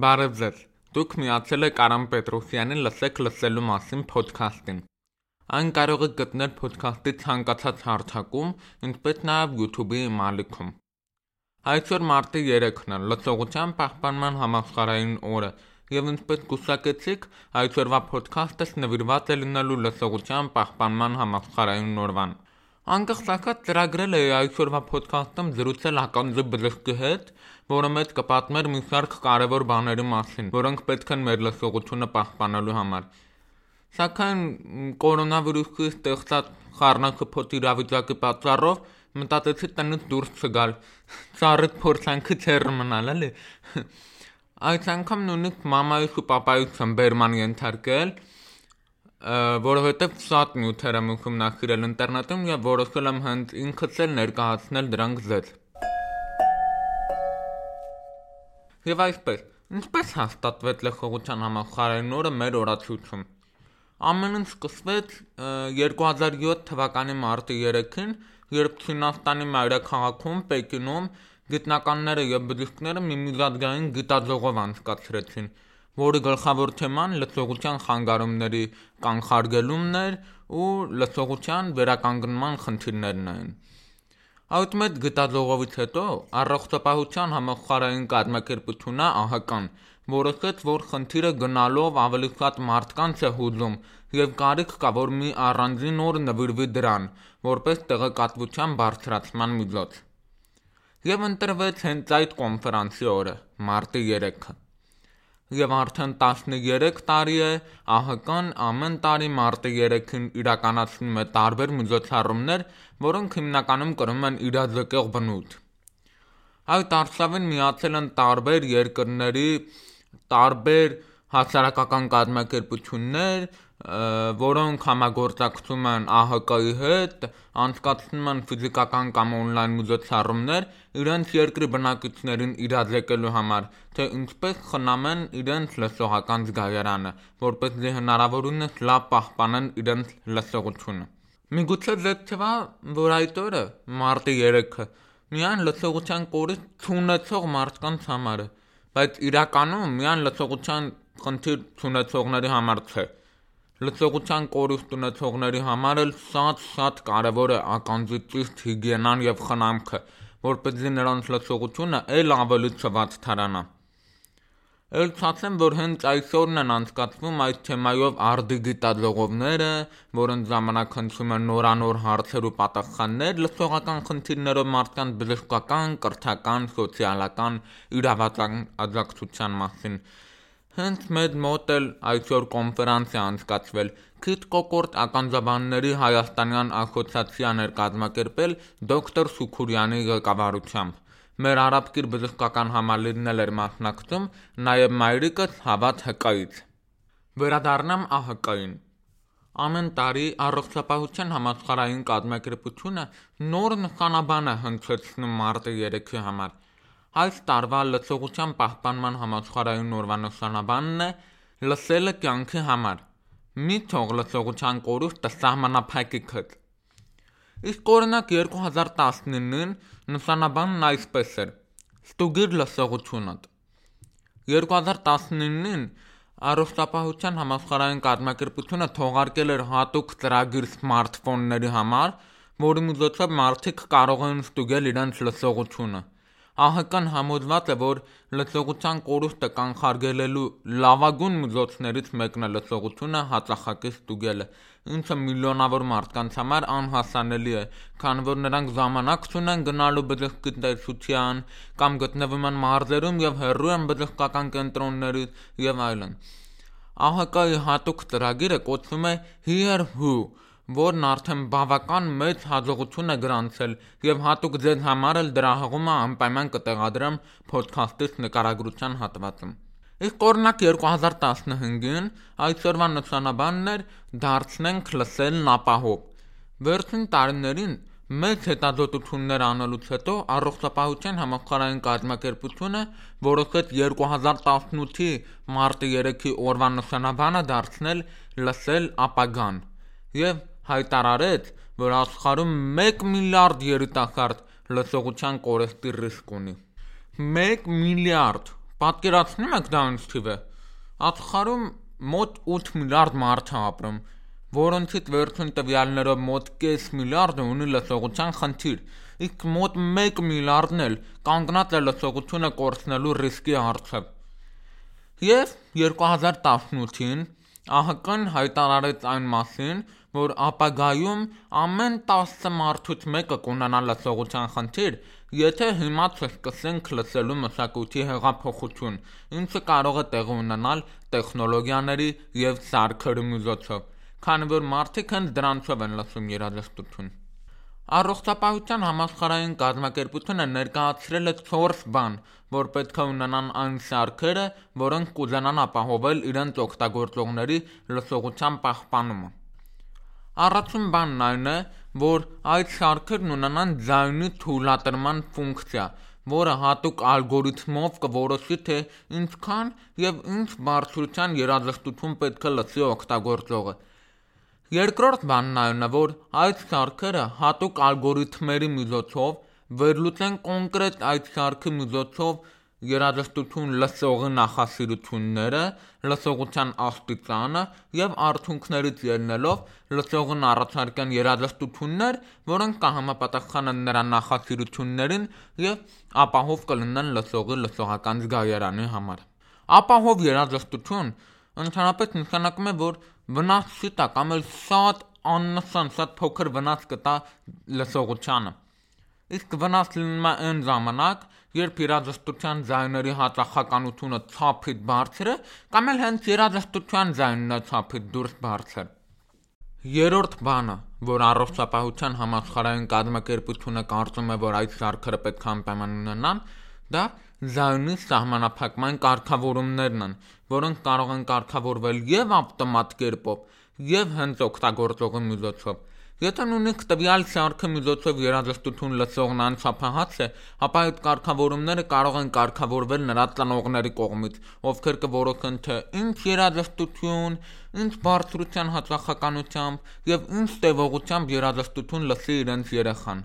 Բարև ձեզ։ Դուք միացել եք Արամ Պետրոսյանի Լսեք լսելու մասին ոդքասթին։ Այն կարող եք գտնել ոդքասթի ցանկացած հարթակում, ինչպես նաև YouTube-ի իմ ալիքում։ Այսօր մարտի 3-ն է, լսողության պահպանման համաշխարհային օրը, եւ ինչպես գուսակեցիք, այսօրվա ոդքասթը նվիրված է լինելու լսողության պահպանման համաշխարհային օրվան։ Անկախ սակած ծրագրել էի այսօրվա ոդքասթում զրուցել ականջի բժշկի հետ, որը մեծ կպատմեր մի շարք կարևոր բաների մասին, որոնք պետք են մեր լսողությունը պահպանելու համար։ Սակայն կորոնավիրուսի ստեղծած խառնակփոթ իրավիճակի պատճառով մտածեցի տնից դուրս չգալ։ Ծառից փորձանքի չեր մնալ, էլի։ Այս անգամ նույնիսկ մամայից ու պապայից եմ բերման ենթարկել, որովհետև շատ նյութեր եմ ուսումնասիրել ինտերնետում եւ որոշել եմ հենց ինքս էլ ներկայացնել դրանք ձեզ։ Եվ այսպես, ինչպես հաստատվեց լեխողության համախառային օրը մեր օրացույցում։ Ամեն ինչ սկսվեց 2007 թվականի մարտի 3-ին, երբ Չինաստանի մայրաքաղաքում Պեկինում գիտնականները եւ բժիշկները մի միջազգային գիտաձողով անցկացրեցին, որի գլխավոր թեման լսողության խանգարումների կանխարգելումն էր ու լսողության վերականգնման խնդիրներն էին։ Այդ մեծ գտածողովից հետո առողջապահության համախառային կազմակերպությունը ԱՀԿ-ն որոշեց, որ խնդիրը գնալով ավելի շատ մարդկանց է հուզում եւ կարիք կա, որ մի առանձին օր նվիրվի դրան, որպես տեղեկատվության բարձրացման միջոց։ Եվ ընտրվեց հենց այդ կոնֆերանսի օրը՝ մարտի 3-ը եւ արդեն 13 տարի է ԱՀԿ-ն ամեն տարի մարտի 3-ին իրականացնում է տարբեր միջոցառումներ, որոնք հիմնականում կրում են իրազեկող բնույթ։ Այդ արշավին միացել են տարբեր երկրների տարբեր հասարակական կազմակերպություններ, որոնք համագործակցում են ԱՀԿ-ի հետ, անցկացնում են ֆիզիկական կամ on-line միջոցառումներ իրենց երկրի բնակիչներին իրազեկելու համար, թե ինչպես խնամեն իրենց լսողական զգայարանը, որպեսզի հնարավորինս լավ պահպանեն իրենց լսողությունը։ Միգուցե ձեզ թվա, որ այդ օրը մարտի 3-ը միայն լսողության կորից չունեցող մարդկանց համար է, բայց իրականում միայն լսողության խնդիր չունեցողների համար չէ լծողության կորուստ ունեցողների համար էլ շատ-շատ կարևոր է ականջի ճիշտ հիգիենան եւ խնամքը, որպեսզի նրանց լծողությունը ել ավելի չվատթարանա։ Էլ ցածեմ, որ հենց այսօրն են անցկացվում այդ թեմայով արդիգիտալողովները, որոնց ժամանակ հնչում են նորանոր հարցեր ու պատասխաններ լսողական խնդիրներով մարդկանց բժշկական, կրթական, սոցիալական, իրավական աջակցության մասին։ Հենց մեծ մոտ էլ այսօր կոնֆերանս է անցկացվել։ Քիթ կոկորտ ականջաբանների հայաստանյան ասոցիացիան էր կազմակերպել դոկտոր Սուքուրյանի ղեկավարությամբ։ Մեր արաբկիր բժշկական համալիրն էլ էր մասնակցում, նաև մայրիկս Հավատ ՀԿ-ից։ Վերադառնամ ԱՀԿ-ին։ Ամեն տարի առողջապահության համաշխարհային կազմակերպությունը նոր նշանաբան է հնչեցնում մարտի 3-ի համար։ Այս տարվա լսողության պահպանման համաշխարհային օրվա նշանաբանն է լսելը կյանքի համար։ Մի թող լսողության կորուստը սահմանափակի քդ։ Իսկ օրինակ 2019-ին նշանաբանն այսպես էր. Ստուգիր լսողությունդ։ 2019-ին Առողջապահության համաշխարհային կազմակերպությունը թողարկել էր հատուկ ծրագիր սմարթֆոնների համար, որի միջոցով մարդիկ կարող են ստուգել իրենց լսողությունը։ ԱՀԿ-ն համոզված է, որ լսողության կորուստը կանխարգելելու լավագույն միջոցներից մեկն է լսողությունը հաճախակի ստուգելը, ինչը միլիոնավոր մարդկանց համար անհասանելի է, քանի որ նրանք ժամանակ չունեն գնալու բժշկի տեսության կամ գտնվում են մարզերում եւ հեռու են բժշկական կենտրոններից եւ այլն։ ԱՀԿ-ի հատուկ ծրագիրը կոչվում է Hear Who որն արդեն բավական մեծ հաջողություն է գրանցել եւ հատուկ ձեզ համար էլ դրա հղումը անպայման կտեղադրեմ ոդքասթից նկարագրության հատվածում։ Իսկ օրինակ 2015-ին այսօրվա նշանաբանն էր դարձնենք լսելն ապահով։ Վերջին տարիներին մեծ հետազոտություններ անելուց հետո առողջապահության համախառային կազմակերպությունը որոշեց 2018-ի մարտի 3-ի օրվա նշանաբանը դարձնել լսել ապագան եւ հայտարարեց, որ աշխարհում 1 միլիարդ երիտասարդ լսողության կորեստի ռիսկ ունի։ 1 միլիարդ Պատկերացնում եք դա ինչ թիվ է։ Աշխարհում մոտ 8 միլիարդ մարդ է ապրում, որոնցից վերջին տվյալներով մոտ կես միլիարդը ունի լսողության խնդիր, իսկ մոտ 1 միլիարդն էլ կանգնած է լսողությունը կորցնելու ռիսկի առջև։ Եվ 2018-ին ԱՀԿ-ն հայտարարեց այն մասին, որ ապագայում ամեն 10 մարդուց մեկը կունենա լսողության խնդիր, եթե հիմա չսկսենք լսելու մշակույթի հեղափոխություն, ինչը կարող է տեղի ունենալ տեխնոլոգիաների եւ սարքերի միջոցով, քանի որ մարդիկ հենց դրանցով են լսում երաժշտություն։ Առողջապահության համաշխարհային կազմակերպությունը ներկայացրել է 4 բան, որ պետք է ունենան այն սարքերը, որոնք կուզենան ապահովել իրենց օգտագործողների լսողության պահպանումը։ Առաջին բանն այն է, որ այդ սարքերն ունենան ձայնի թույլատրման ֆունկցիա, որը հատուկ ալգորիթմով կորոշի, թե ինչքան եւ ինչ բարձրության երաժշտություն պետք է լսի օգտագործողը։ Երկրորդ բանն այն է, որ այդ սարքերը հատուկ ալգորիթմերի միջոցով վերլուծեն կոնկրետ այդ սարքի միջոցով երաժշտություն լսողի նախասիրությունները, լսողության աստիճանը եւ արդյունքներից ելնելով լսողին առաջարկեն երաժշտություններ, որոնք կհամապատասխանեն նրա նախասիրություններին եւ ապահով կլինեն լսողի լսողական զգայարանի համար։ Ապահով երաժշտություն ընդհանրապես նշանակում է, որ վնաս չի տա կամ էլ շատ աննշան, շատ փոքր վնաս կտա լսողությանը։ Իսկ վնաս լինում է այն ժամանակ, երբ երաժշտության ձայների հաճախականությունը ցափից բարձր է, կամ էլ հենց երաժշտության ձայնն է ցափից դուրս բարձր։ Երրորդ բանը, որ առողջապահության համաշխարհային կազմակերպությունը կարծում է, որ այդ սարքերը պետք է անպայման ունենան, դա ձայնի սահմանափակման կարգավորումներն են, որոնք կարող են կարգավորվել եւ ավտոմատ կերպով, եւ հենց օգտագործողի միջոցով։ Եթե նույնիսկ տվյալ սարքը միջոցով երաժշտություն լսողն անչափահաս է, ապա այդ կարգավորումները կարող են կարգավորվել նրա ծնողների կողմից, ովքեր կորոշեն թե ինչ երաժշտություն, ինչ բարձրության հաճախականությամբ եւ ինչ տևողությամբ երաժշտություն լսի իրենց երեխան։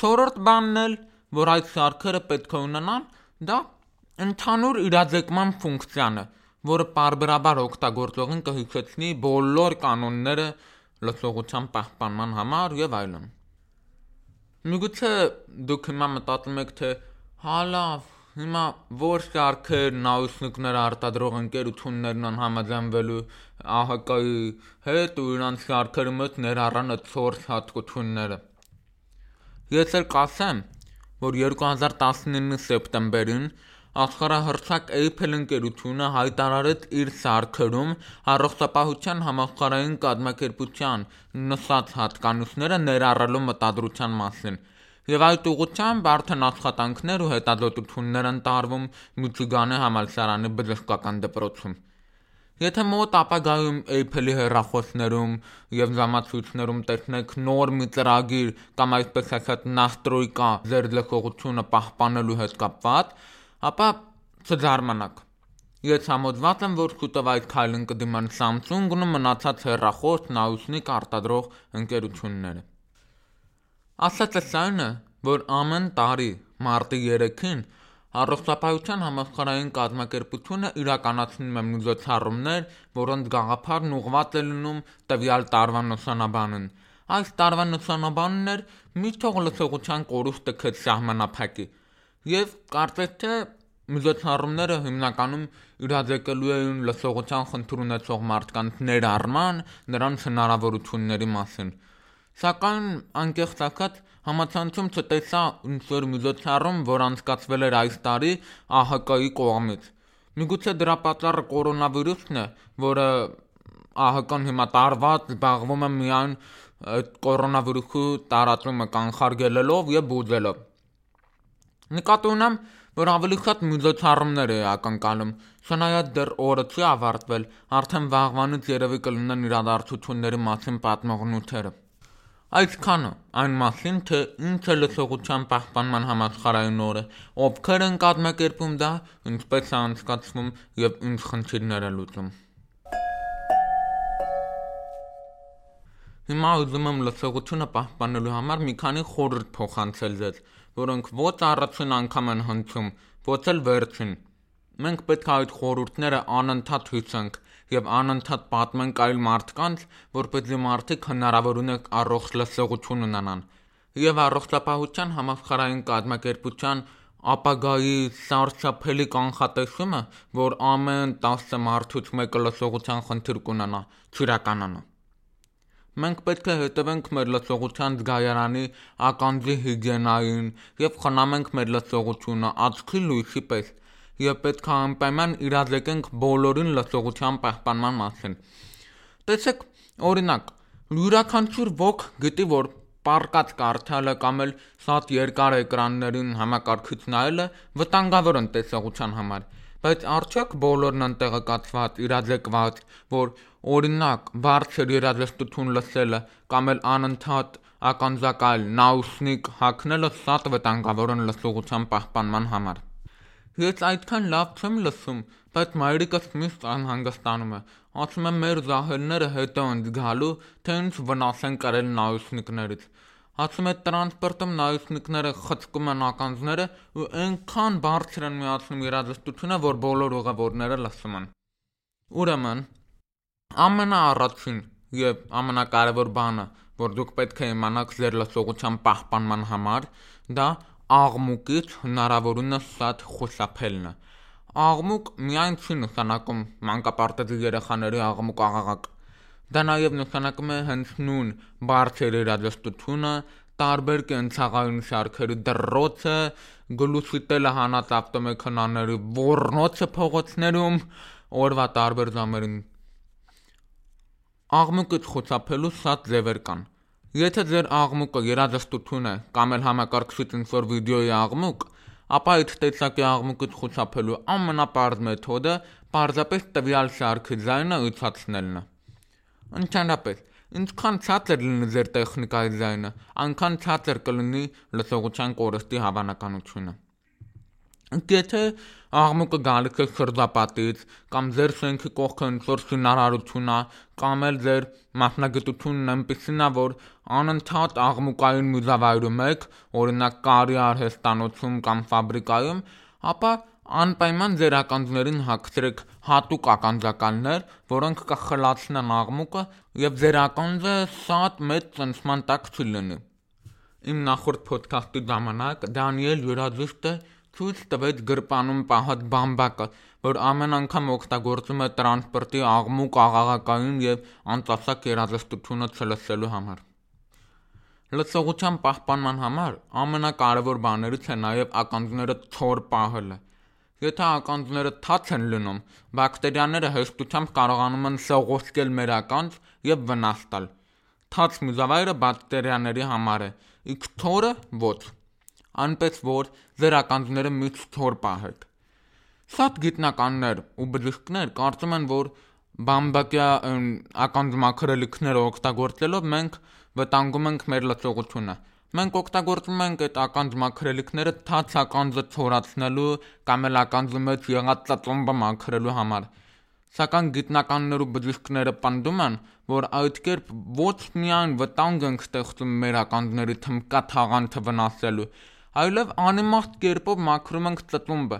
Չորրորդ բանն էլ, որ այդ սարքերը պետք է ունենան, դա ընդհանուր իրազեկման ֆունկցիան է, որը parberabar օգտագործողին կհիշեցնի բոլոր կանոնները լսողության պահպանման համար եւ այլն։ Միգուցե դուք հիմա մտածում եք, թե հա լավ, հիմա որ շարքեր նաուսնիկներ արտադրող ընկերություններն են համաձայնվելու ԱՀԿ-ի հետ ու իրանց շարքերի մեջ ներառան այդ source հատկությունները։ Ես էլ կասեմ, որ 2019 սեպտեմբերին Աշխարհահռչակ Apple ընկերությունը հայտարարեց իր սարքերում Առողջապահության համաշխարհային կազմակերպության նշած հատկանիշները ներառելու մտադրության մասին, և այդ ուղղությամբ արդեն աշխատանքներ ու հետազոտություններ են տարվում Միչիգանի համալսարանի բժշկական դպրոցում: Եթե մոտ ապագայում Apple-ի հեռախոսներում և ժամացույցերում տեսնեք նոր մի ծրագիր կամ այսպես ասած, «նախտրոյկա» ձեր լսողությունը պահպանելու հետ կապված, ապա չզարմանաք։ Ես համոզված եմ, որ շուտով այդ քայլին կդիման Samsung-ն ու մնացած հեռախոս նաուսնիկ արտադրող ընկերությունները։ Ասածս այն է, որ ամեն տարի մարտի 3-ին Առողջապահության համաշխարհային կազմակերպությունը իրականացնում է միջոցառումներ, որոնց գաղափարն ուղղված է լինում տվյալ տարվա նշանաբանին։ Այս տարվա նշանաբանն էր՝ մի թող լսողության կորուստը քեզ սահմանափակի եւ կարծես թե միջոցառումները հիմնականում իրազեկելու էին լսողության խնդիր ունեցող մարդկանց ներառման, նրանց հնարավորությունների մասին։ Սակայն անկեղծ ասած համացանցում չտեսա ինչ-որ միջոցառում, որ անցկացվել էր այս տարի ԱՀԿ-ի կողմից։ Միգուցե դրա պատճառը կորոնավիրուսն է, որը ԱՀԿ-ն հիմա տարված զբաղվում է միայն այդ կորոնավիրուսի տարածումը կանխարգելելով եւ բուժելով։ Նկատի ունեմ, որ ավելի շատ միջոցառումներ է ակնկալում, չնայած դեռ օրը չի ավարտվել, արդեն վաղվանից երևի կլինեն իրադարձությունների մասին պատմող նյութերը։ Այսքանը այն մասին, թե ինչ է լսողության պահպանման համաշխարհային օրը, ովքեր են կազմակերպում դա, ինչպես է անցկացվում եւ ինչ խնդիրներ է լուծում։ Հիմա ուզում եմ լսողությունը պահպանելու համար մի քանի խորհուրդ փոխանցել ձեզ որոնք ոչ առաջին անգամ են հնչում, ոչ էլ վերջին։ մենք պետք է այդ խորհուրդները անընդհատ հյուսենք եւ անընդհատ պատմենք այլ մարդկանց, որպեսզի մարդիկ հնարավորինս առողջ լսողություն ունենան։ Եվ առողջապահության համաշխարհային կազմակերպության ապագայի սարսափելի կանխատեսումը, որ ամեն 10 մարդուց մեկը լսողության խնդիր կունենա, չիրականանա։ Մենք պետք է հետևենք մեր լսողության զգայարանի ականջի հիգիենային եւ խնամենք մեր լսողությունը աչքի լույսի պես եւ պետք է անպայման իրազեկենք բոլորին լսողության պահպանման մասին։ Տեսեք, օրինակ, յուրաքանչյուր ոք գիտի, որ պարկած կարդալը կամ էլ շատ երկար էկրաններին համակարգիչ նայելը վտանգավոր են տեսողության համար բայց արդյոք բոլորն են տեղեկացված, իրազեկված, որ օրինակ բարձր երաժշտություն լսելը կամ էլ անընդհատ ականջակալ նաուսնիկ հագնելը շատ վտանգավոր են լսողության պահպանման համար։ Ես այդքան լավ չեմ լսում, բայց մայրիկս միշտ անհանգստանում է։ Ասում է մեր զահելները հետո են գալու, թե ինչ վնաս են կրել նաուսնիկներից։ Ասում է տրանսպորտում նայուսնիկները խցկում են ականջները ու այնքան բարձր են միացնում երաժշտությունը, որ բոլոր ուղևորները լսում են։ Ուրեմն ամենաառաջին եւ ամենակարևոր բանը, որ դուք պետք է իմանաք ձեր լսողության պահպանման համար, դա աղմուկից հնարավորինս շատ խուսափելն է։ Աղմուկ միայն չի նշանակում մանկապարտեզի երեխաների աղմուկ աղաղակ Դա նաև նշանակում է հենց նույն բարձր երաժշտությունը, տարբեր կենցաղային շարքերի դրոցը, գլուսիտելը հանած ավտոմեքենաների ոռնոցը փողոցներում, օրվա տարբեր ժամերին։ Աղմուկից խոցափելու շատ ձևեր կան։ Եթե ձեր աղմուկը երաժշտություն է կամ էլ համակարգչից ինչ-որ վիդեոյի աղմուկ, ապա այդ տեսակի աղմուկից խոցափելու ամենապարզ մեթոդը պարզապես տվյալ շարքի ձայնը ըցացնելն է։ Ընդհանրապես, ինչքան ցածր լինի ձեր տեխնիկայի ձայնը, այնքան ցածր կլինի լսողության կորստի հավանականությունը։ Եթե աղմուկը գալիք է շրջապատից կամ ձեր շենքի կողքը ինչ-որ շինարարություն է կամ էլ ձեր մասնագիտությունն այնպեսին է, որ անընդհատ աղմուկային միջավայրում եք, օրինակ կարի արհեստանոցում կամ ֆաբրիկայում, ապա անպայման ձեր ականջներին հագցրեք հատուկ ականջակալներ, որոնք կխլացնեն աղմուկը եւ ձեր ականջը շատ մեծ ծնցման տակ չլինի։ Իմ նախորդ ոդքասթի ժամանակ Դանիել Յուրաձուստը ցույց տվեց գրպանում պահած բամբակը, որ ամեն անգամ օգտագործում է տրանսպորտի աղմուկ աղաղակային եւ անծասակ երաժշտությունը չլսելու համար։ Լսողության պահպանման համար ամենակարևոր բաներից է նաև ականջները ցոր պահելը։ Եթե ականջները թաց են լինում, բակտերիաները հեշտությամբ կարողանում են սողոսկել մեր ականջ եւ վնաս տալ։ Թաց միջավայրը բակտերիաների համար է, իսկ թորը ոչ։ Անպես որ ձեր ականջները միշտ թոր պահեք։ Շատ գիտնականներ ու բժիշկներ կարծում են, որ բամբակյա ականջ մաքրելիքները օգտագործելով մենք վտանգում ենք մեր լսողությունը։ Մենք օգտագործում ենք այդ ականջ մաքրելիքները թաց ականջը ցորացնելու կամ էլ ականջի մեջ եղած ծածումբը մաքրելու համար։ Սակայն գիտնականներ ու բժիշկները պնդում են, որ այդ կերպ ոչ միայն վտանգ ենք ստեղծում մեր ականջների թմկա թաղանթը վնասելու, այլև անիմաստ կերպով մաքրում ենք ծծումբը,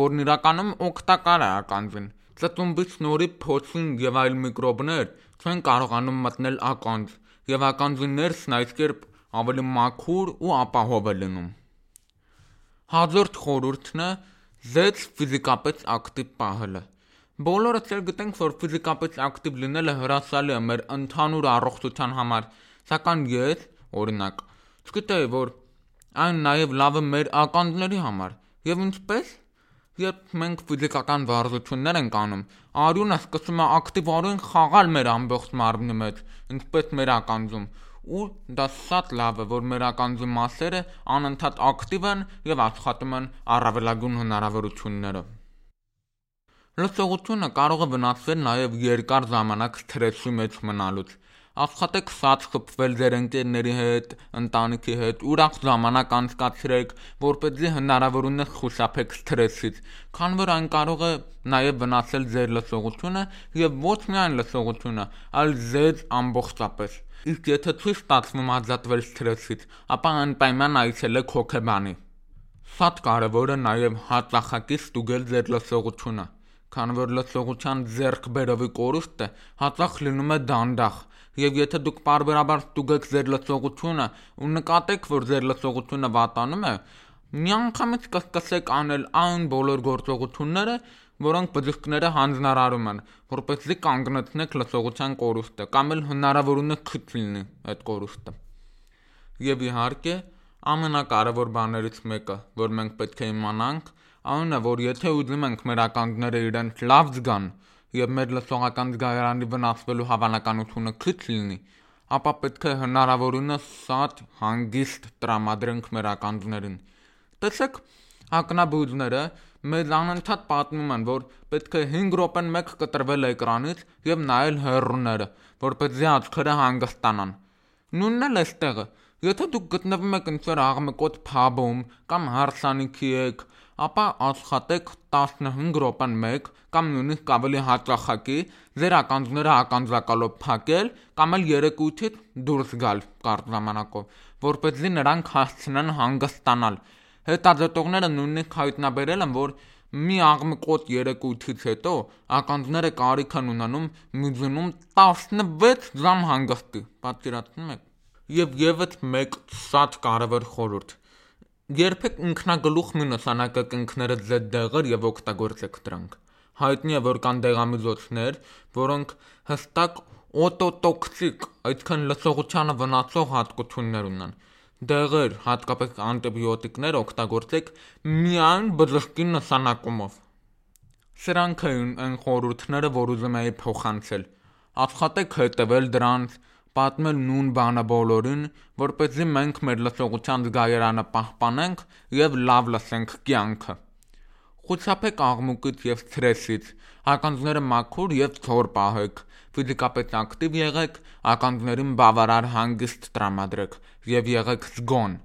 որն իրականում օգտակար է ականջին։ Ծծումբից նորի փոցին եւ այլ միկրոբներ չեն կարողանում մտնել ականջ, եւ ականջի ներսն այս կերպ ավելի մաքուր ու ապահով է լինում։ Հաջորդ խորհուրդն է զեց ֆիզիկապես ակտիվ պահելը։ Բոլորը ցեր գտենք, որ ֆիզիկապես ակտիվ լինելը հրաշալի է մեր ընդհանուր առողջության համար, սակայն ես, օրինակ, չգիտեի, որ այն նաև լավ է մեր ականջների համար։ Եվ ինչպես երբ մենք ֆիզիկական վարժություններ ենք անում, արյունը սկսում է ակտիվորեն խաղալ մեր ամբողջ մարմնի մեջ, ինչպես մեր ականջում, ու դա շատ լավ է, որ մեր ականջի մասերը անընդհատ ակտիվ են եւ աշխատում են առավելագույն հնարավորություններով։ Լսողությունը կարող է վնասվել նաև երկար ժամանակ սթրեսի մեջ մնալուց։ Աշխատեք շատ խփվել ձեր ընկերների հետ, ընտանիքի հետ, ուրախ ժամանակ անցկացրեք, որպեսզի հնարավորինս խուսափեք սթրեսից, քան որ այն կարող է նաև վնասել ձեր լսողությունը եւ ոչ միայն լսողությունը, այլ ձեզ ամբողջապես։ Իսկ եթե ցույց ստացվում ազատվել սթրեսից, ապա անպայման այցելեք հոգեբանի։ Շատ կարևոր է նաև հաճախակի ստուգել ձեր լսողությունը, քանի որ լսողության ձեռքբերովի կորուստը հաճախ լինում է դանդաղ, եւ եթե դուք parberabar ստուգեք ձեր լսողությունը ու նկատեք, որ ձեր լսողությունը վատանում է, միանգամից կսկսեք անել այն բոլոր գործողությունները, որոնք բժիշկները հանձնարարում են, որպեսզի կանգնեցնեք լսողության կորուստը կամ էլ հնարավորինս քիչ լինի այդ կորուստը։ Եվ իհարկե, ամենակարևոր բաներից մեկը, որ մենք պետք է իմանանք, այն է, որ եթե ուզում ենք մեր ականդները իրենց լավ զգան եւ մեր լսողական զգայարանի վնասվելու հավանականությունը քիչ լինի, ապա պետք է հնարավորինս շատ հանգիստ տրամադրենք մեր ականդներին։ Տեսեք, ակնաբույժները մեզ անընդհատ պատմում են, որ պետք է 5 րոպեն մեկ կտրվել էկրանից եւ նայել հեռուները, որպեսզի աչքերը հանգստանան։ Նույնն էլ էստեղը, Եթե դուք գտնվում եք ինչ-որ աղմկոտ փաբում կամ հարսանիքի եք, ապա աշխատեք 15 րոպեն մեկ կամ նույնիսկ ավելի հաճախակի ձեր ականջները ականջակալով փակել կամ էլ երեկույթից դուրս գալ կարճ ժամանակով, որպեսզի նրանք հասցնեն հանգստանալ։ Հետազոտողները նույնիսկ հայտնաբերել են, որ մի աղմկոտ երեկույթից հետո ականջները կարիք են ունենում միզունում 16 ժամ հանգստի։ Պատկերացնում եք Եվ եւս մեկ շատ կարևոր խորհուրդ. Երբեք ինքնագլուխ մի նշանակեք ինքներդ ձեր դեղեր եւ օգտագործեք դրանք։ Հայտնի է, որ կան դեղամիջոցներ, որոնք հստակ օտոտոքսիկ, այսինքն լսողությանը վնասող հատկություններ ունեն։ Դեղեր, հատկապես անտիբիոտիկներ օգտագործեք միայն բժշկի նշանակումով։ Սրանք են այն խորհուրդները, որ ուզում եի փոխանցել։ Աշխատեք հետևել դրանց, պատմել նույն բանը բոլորին, որպեսզի մենք մեր լսողության զգայարանը պահպանենք եւ լավ լսենք կյանքը։ Խուսափեք աղմուկից եւ սթրեսից, ականջները մաքուր եւ ցոր պահեք, ֆիզիկապես ակտիվ եղեք, ականջներին բավարար հանգիստ տրամադրեք եւ եղեք զգոն։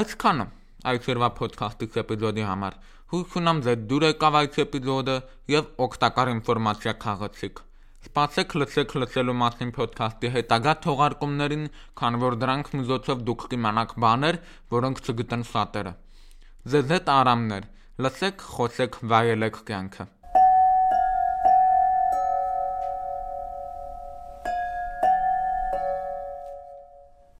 Այսքանը այսօրվա ոդքասթի էպիզոդի համար։ Հույս ունեմ ձեզ դուր եկավ այս էպիզոդը եւ օգտակար ինֆորմացիա քաղեցիք։ Սպասեք լսեք լսելու մասին ոդքասթի հետագա թողարկումներին, քանի որ դրանք միջոցով դուք կիմանաք բաներ, որոնք չգիտեն շատերը։ Ձեզ հետ արամներ։ Լսեք, խոսեք, վայելեք կյանքը։